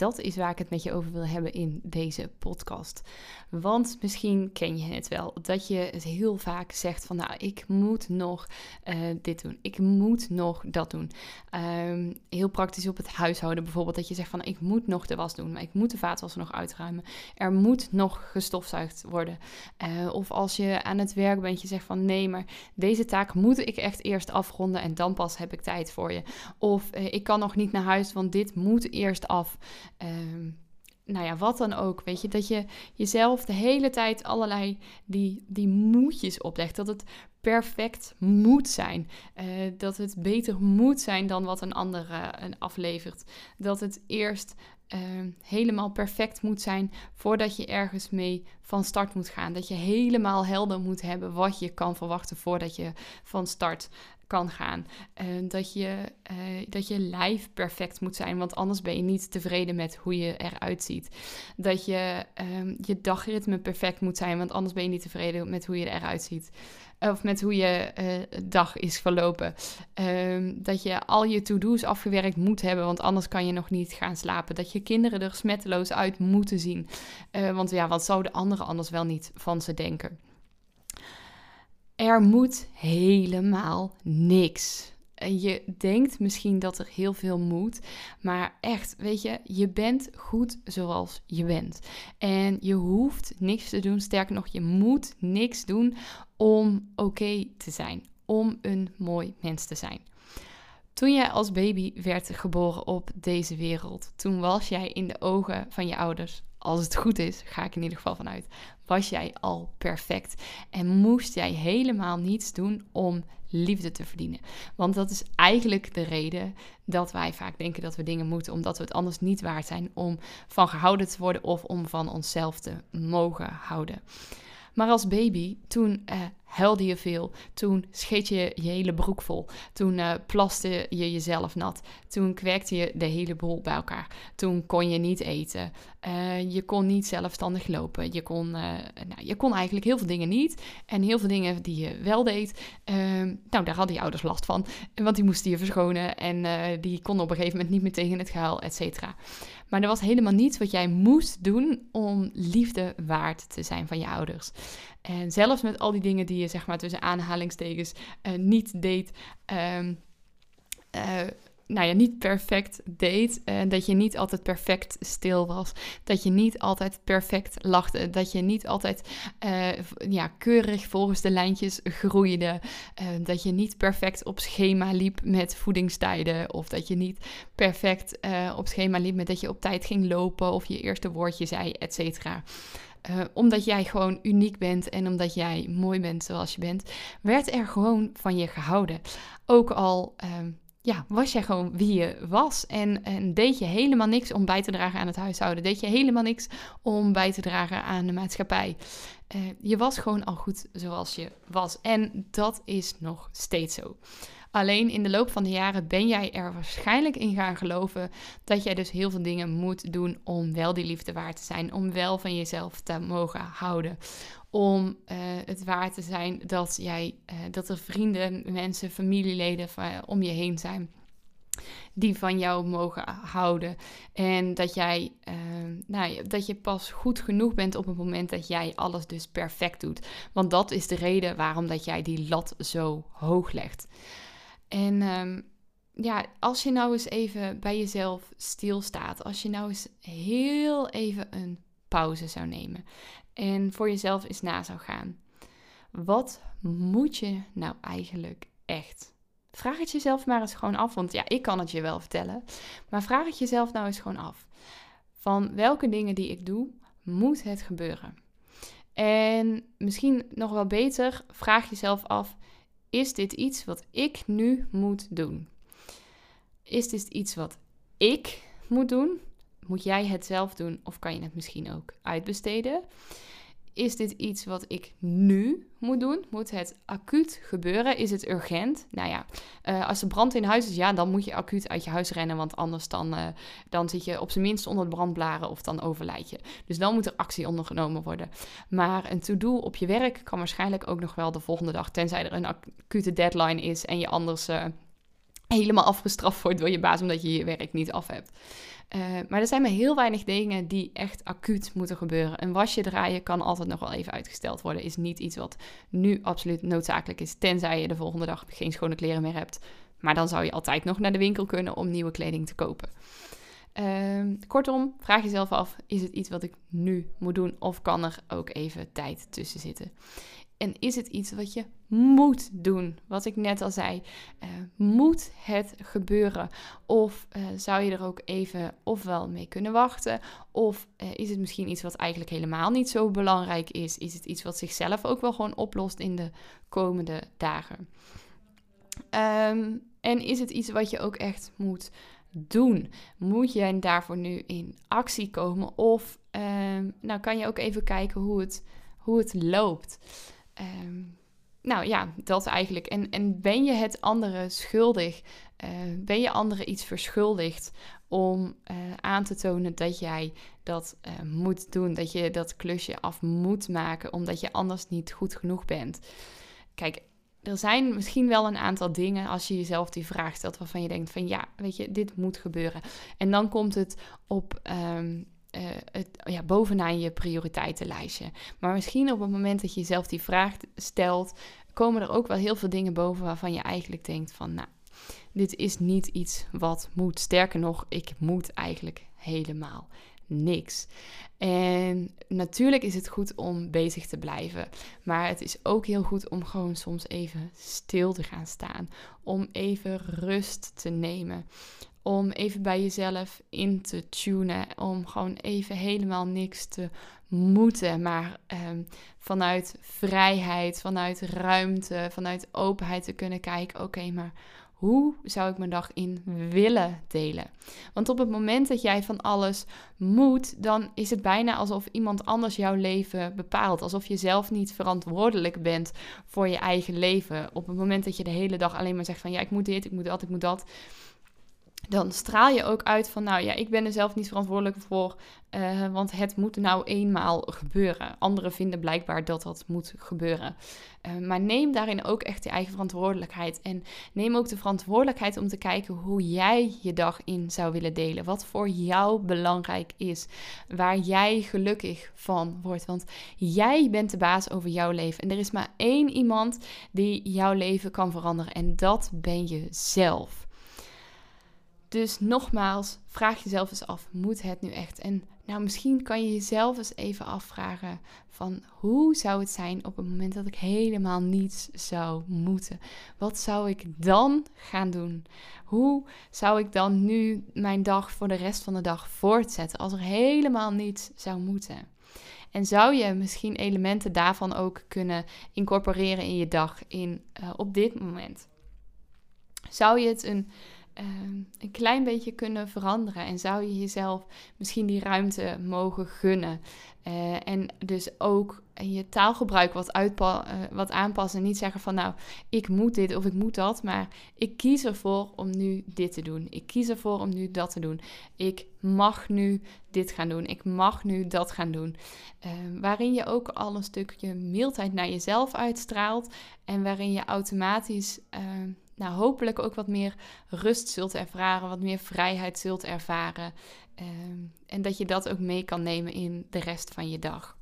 dat is waar ik het met je over wil hebben in deze podcast. Want misschien ken je het wel, dat je het heel vaak zegt van nou, ik moet nog uh, dit doen, ik moet nog dat doen. Um, heel praktisch op het huishouden bijvoorbeeld, dat je zegt van ik moet nog de was doen, maar ik moet de vaatwasser nog uitruimen. Er moet nog gestofzuigd worden. Uh, of als je aan het werk bent, je zegt van nee, maar deze taak moet ik echt eerst afronden en dan pas heb ik tijd voor je. Of uh, ik kan nog niet naar huis, want dit moet eerst af. Um, nou ja, wat dan ook. Weet je, dat je jezelf de hele tijd allerlei die, die moedjes oplegt. Dat het perfect moet zijn. Uh, dat het beter moet zijn dan wat een ander uh, aflevert. Dat het eerst uh, helemaal perfect moet zijn voordat je ergens mee van start moet gaan. Dat je helemaal helder moet hebben wat je kan verwachten voordat je van start kan gaan. Dat, je, uh, dat je lijf perfect moet zijn, want anders ben je niet tevreden met hoe je eruit ziet. Dat je uh, je dagritme perfect moet zijn, want anders ben je niet tevreden met hoe je eruit ziet. Of met hoe je uh, dag is verlopen. Ehm, dat je al je to-do's afgewerkt moet hebben, want anders kan je nog niet gaan slapen. Dat je kinderen er smetteloos uit moeten zien. Uh, want ja, wat zouden anderen anders wel niet van ze denken? Er moet helemaal niks. En je denkt misschien dat er heel veel moet, maar echt, weet je, je bent goed zoals je bent. En je hoeft niks te doen, sterker nog, je moet niks doen om oké te zijn, om een mooi mens te zijn. Toen jij als baby werd geboren op deze wereld, toen was jij in de ogen van je ouders als het goed is, ga ik in ieder geval vanuit, was jij al perfect. En moest jij helemaal niets doen om liefde te verdienen. Want dat is eigenlijk de reden dat wij vaak denken dat we dingen moeten, omdat we het anders niet waard zijn om van gehouden te worden of om van onszelf te mogen houden. Maar als baby, toen uh, huilde je veel. Toen scheet je je hele broek vol. Toen uh, plaste je jezelf nat. Toen kwerkte je de hele boel bij elkaar. Toen kon je niet eten. Uh, je kon niet zelfstandig lopen. Je kon, uh, nou, je kon eigenlijk heel veel dingen niet. En heel veel dingen die je wel deed, ehm, nou, daar hadden je ouders last van. Want die moesten je verschonen. En die konden op een gegeven moment niet meer tegen het gehuil, et cetera. Maar er was helemaal niets wat jij moest doen om liefde waard te zijn van je ouders. En zelfs met al die dingen die je zeg maar tussen aanhalingstekens uh, niet deed. Um, uh, nou ja, niet perfect deed. En dat je niet altijd perfect stil was. Dat je niet altijd perfect lachte. Dat je niet altijd ja, keurig volgens de lijntjes groeide. Dat je niet perfect op schema liep met voedingstijden. Of dat je niet perfect op schema liep met dat je op tijd ging lopen. Of je eerste woordje zei, et cetera. Uh, omdat jij gewoon uniek bent en omdat jij mooi bent zoals je bent, werd er gewoon van je gehouden. Ook al uh, ja, was jij gewoon wie je was en, en, deed je helemaal niks om bij te dragen aan het huishouden. Deed je helemaal niks om bij te dragen aan de maatschappij. Uh, je was gewoon al goed zoals je was. En dat is nog steeds zo. Alleen in de loop van de jaren ben jij er waarschijnlijk in gaan geloven dat jij dus heel veel dingen moet doen om wel die liefde waard te zijn, om wel van jezelf te mogen houden. Om uh, het waar te zijn dat, jij, uh, dat er vrienden, mensen, familieleden om je heen zijn die van jou mogen houden. En dat jij, uh, nou, dat je pas goed genoeg bent op het moment dat jij alles dus perfect doet. Want dat is de reden waarom dat jij die lat zo hoog legt. En um, ja, als je nou eens even bij jezelf stilstaat, als je nou eens heel even een pauze zou nemen en voor jezelf eens na zou gaan. Wat moet je nou eigenlijk echt? Vraag het jezelf maar eens gewoon af, want ja, ik kan het je wel vertellen, maar vraag het jezelf nou eens gewoon af. Van welke dingen die ik doe, moet het gebeuren? En misschien nog wel beter, vraag jezelf af: is dit iets wat ik nu moet doen? Is dit iets wat ik moet doen? moet jij het zelf doen of kan je het misschien ook uitbesteden? Is dit iets wat ik nu moet doen? Moet het acuut gebeuren? Is het urgent? Nou ja, uh, als er brand in huis is, ja, dan moet je acuut uit je huis rennen. Want anders dan, uh, dan zit je op zijn minst onder het brandblaren of dan overlijd je. Dus dan moet er actie ondergenomen worden. Maar een to-do op je werk kan waarschijnlijk ook nog wel de volgende dag. Tenzij er een acute deadline is en je anders uh, helemaal afgestraft wordt door je baas omdat je je werk niet af hebt. Uh, maar er zijn maar heel weinig dingen die echt acuut moeten gebeuren. Een wasje draaien kan altijd nog wel even uitgesteld worden. Is niet iets wat nu absoluut noodzakelijk is. Tenzij je de volgende dag geen schone kleren meer hebt. Maar dan zou je altijd nog naar de winkel kunnen om nieuwe kleding te kopen. Uh, kortom, vraag jezelf af: is het iets wat ik nu moet doen? Of kan er ook even tijd tussen zitten? En is het iets wat je moet doen? Wat ik net al zei, uh, moet het gebeuren? Of uh, zou je er ook even ofwel mee kunnen wachten? Of uh, is het misschien iets wat eigenlijk helemaal niet zo belangrijk is? Is het iets wat zichzelf ook wel gewoon oplost in de komende dagen? Um, en is het iets wat je ook echt moet doen? Moet je daarvoor nu in actie komen? Of um, nou kan je ook even kijken hoe het, hoe het loopt? Um, nou ja, dat eigenlijk. En, en ben je het andere schuldig? Uh, ben je anderen iets verschuldigd om uh, aan te tonen dat jij dat uh, moet doen? Dat je dat klusje af moet maken omdat je anders niet goed genoeg bent? Kijk, er zijn misschien wel een aantal dingen als je jezelf die vraag stelt waarvan je denkt van ja, weet je, dit moet gebeuren. En dan komt het op um, uh, het, ja, bovenaan je prioriteitenlijstje. Maar misschien op het moment dat je jezelf die vraag stelt, komen er ook wel heel veel dingen boven waarvan je eigenlijk denkt van, nou, dit is niet iets wat moet. Sterker nog, ik moet eigenlijk helemaal niks. En natuurlijk is het goed om bezig te blijven, maar het is ook heel goed om gewoon soms even stil te gaan staan, om even rust te nemen om even bij jezelf in te tunen. Om gewoon even helemaal niks te moeten. Maar um, vanuit vrijheid, vanuit ruimte, vanuit openheid te kunnen kijken. Oké, maar hoe zou ik mijn dag in willen delen? Want op het moment dat jij van alles moet, dan is het bijna alsof iemand anders jouw leven bepaalt. Alsof je zelf niet verantwoordelijk bent voor je eigen leven. Op het moment dat je de hele dag alleen maar zegt van ja, ik moet dit, ik moet dat, ik moet dat dan straal je ook uit van, nou ja, ik ben er zelf niet verantwoordelijk voor, uh, want het moet nou eenmaal gebeuren. Anderen vinden blijkbaar dat dat moet gebeuren. Uh, maar neem daarin ook echt je eigen verantwoordelijkheid. En neem ook de verantwoordelijkheid om te kijken hoe jij je dag in zou willen delen. Wat voor jou belangrijk is. Waar jij gelukkig van wordt. Want jij bent de baas over jouw leven. En er is maar één iemand die jouw leven kan veranderen. En dat ben je zelf. Dus nogmaals, vraag jezelf eens af, moet het nu echt? En nou, misschien kan je jezelf eens even afvragen van hoe zou het zijn op het moment dat ik helemaal niets zou moeten? Wat zou ik dan gaan doen? Hoe zou ik dan nu mijn dag voor de rest van de dag voortzetten als er helemaal niets zou moeten? En zou je misschien elementen daarvan ook kunnen incorporeren in je dag in, uh, op dit moment? Zou je het een een klein beetje kunnen veranderen. En zou je jezelf misschien die ruimte mogen gunnen. Uh, en dus ook je taalgebruik wat, uh, wat aanpassen. Niet zeggen van nou, ik moet dit of ik moet dat. Maar ik kies ervoor om nu dit te doen. Ik kies ervoor om nu dat te doen. Ik mag nu dit gaan doen. Ik mag nu dat gaan doen. Uh, waarin je ook al een stukje mildheid naar jezelf uitstraalt. En waarin je automatisch ehm, nou, hopelijk ook wat meer rust zult ervaren, wat meer vrijheid zult ervaren. Ehm, en dat je dat ook mee kan nemen in de rest van je dag.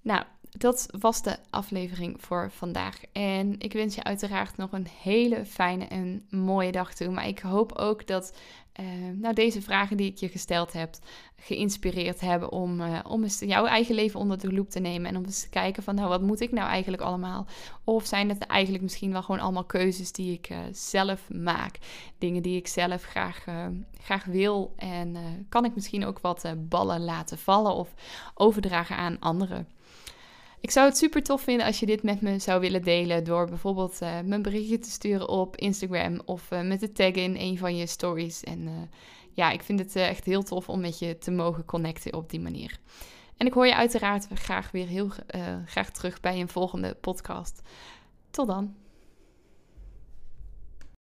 Nou, dat was de aflevering voor vandaag. En ik wens je uiteraard nog een hele fijne en mooie dag toe. Maar ik hoop ook dat uh, nou, deze vragen die ik je gesteld heb, geïnspireerd hebben om, uh, om eens jouw eigen leven onder de loep te nemen. En om eens te kijken van, nou, wat moet ik nou eigenlijk allemaal? Of zijn het eigenlijk misschien wel gewoon allemaal keuzes die ik uh, zelf maak? Dingen die ik zelf graag, graag wil. En kan ik misschien ook wat ballen laten vallen of overdragen aan anderen? Ik zou het super tof vinden als je dit met me zou willen delen door bijvoorbeeld uh, mijn berichtje te sturen op Instagram of uh, met de tag in een van je stories. En uh, ja, ik vind het echt heel tof om met je te mogen connecten op die manier. En ik hoor je uiteraard graag weer heel graag terug bij een volgende podcast. Tot dan.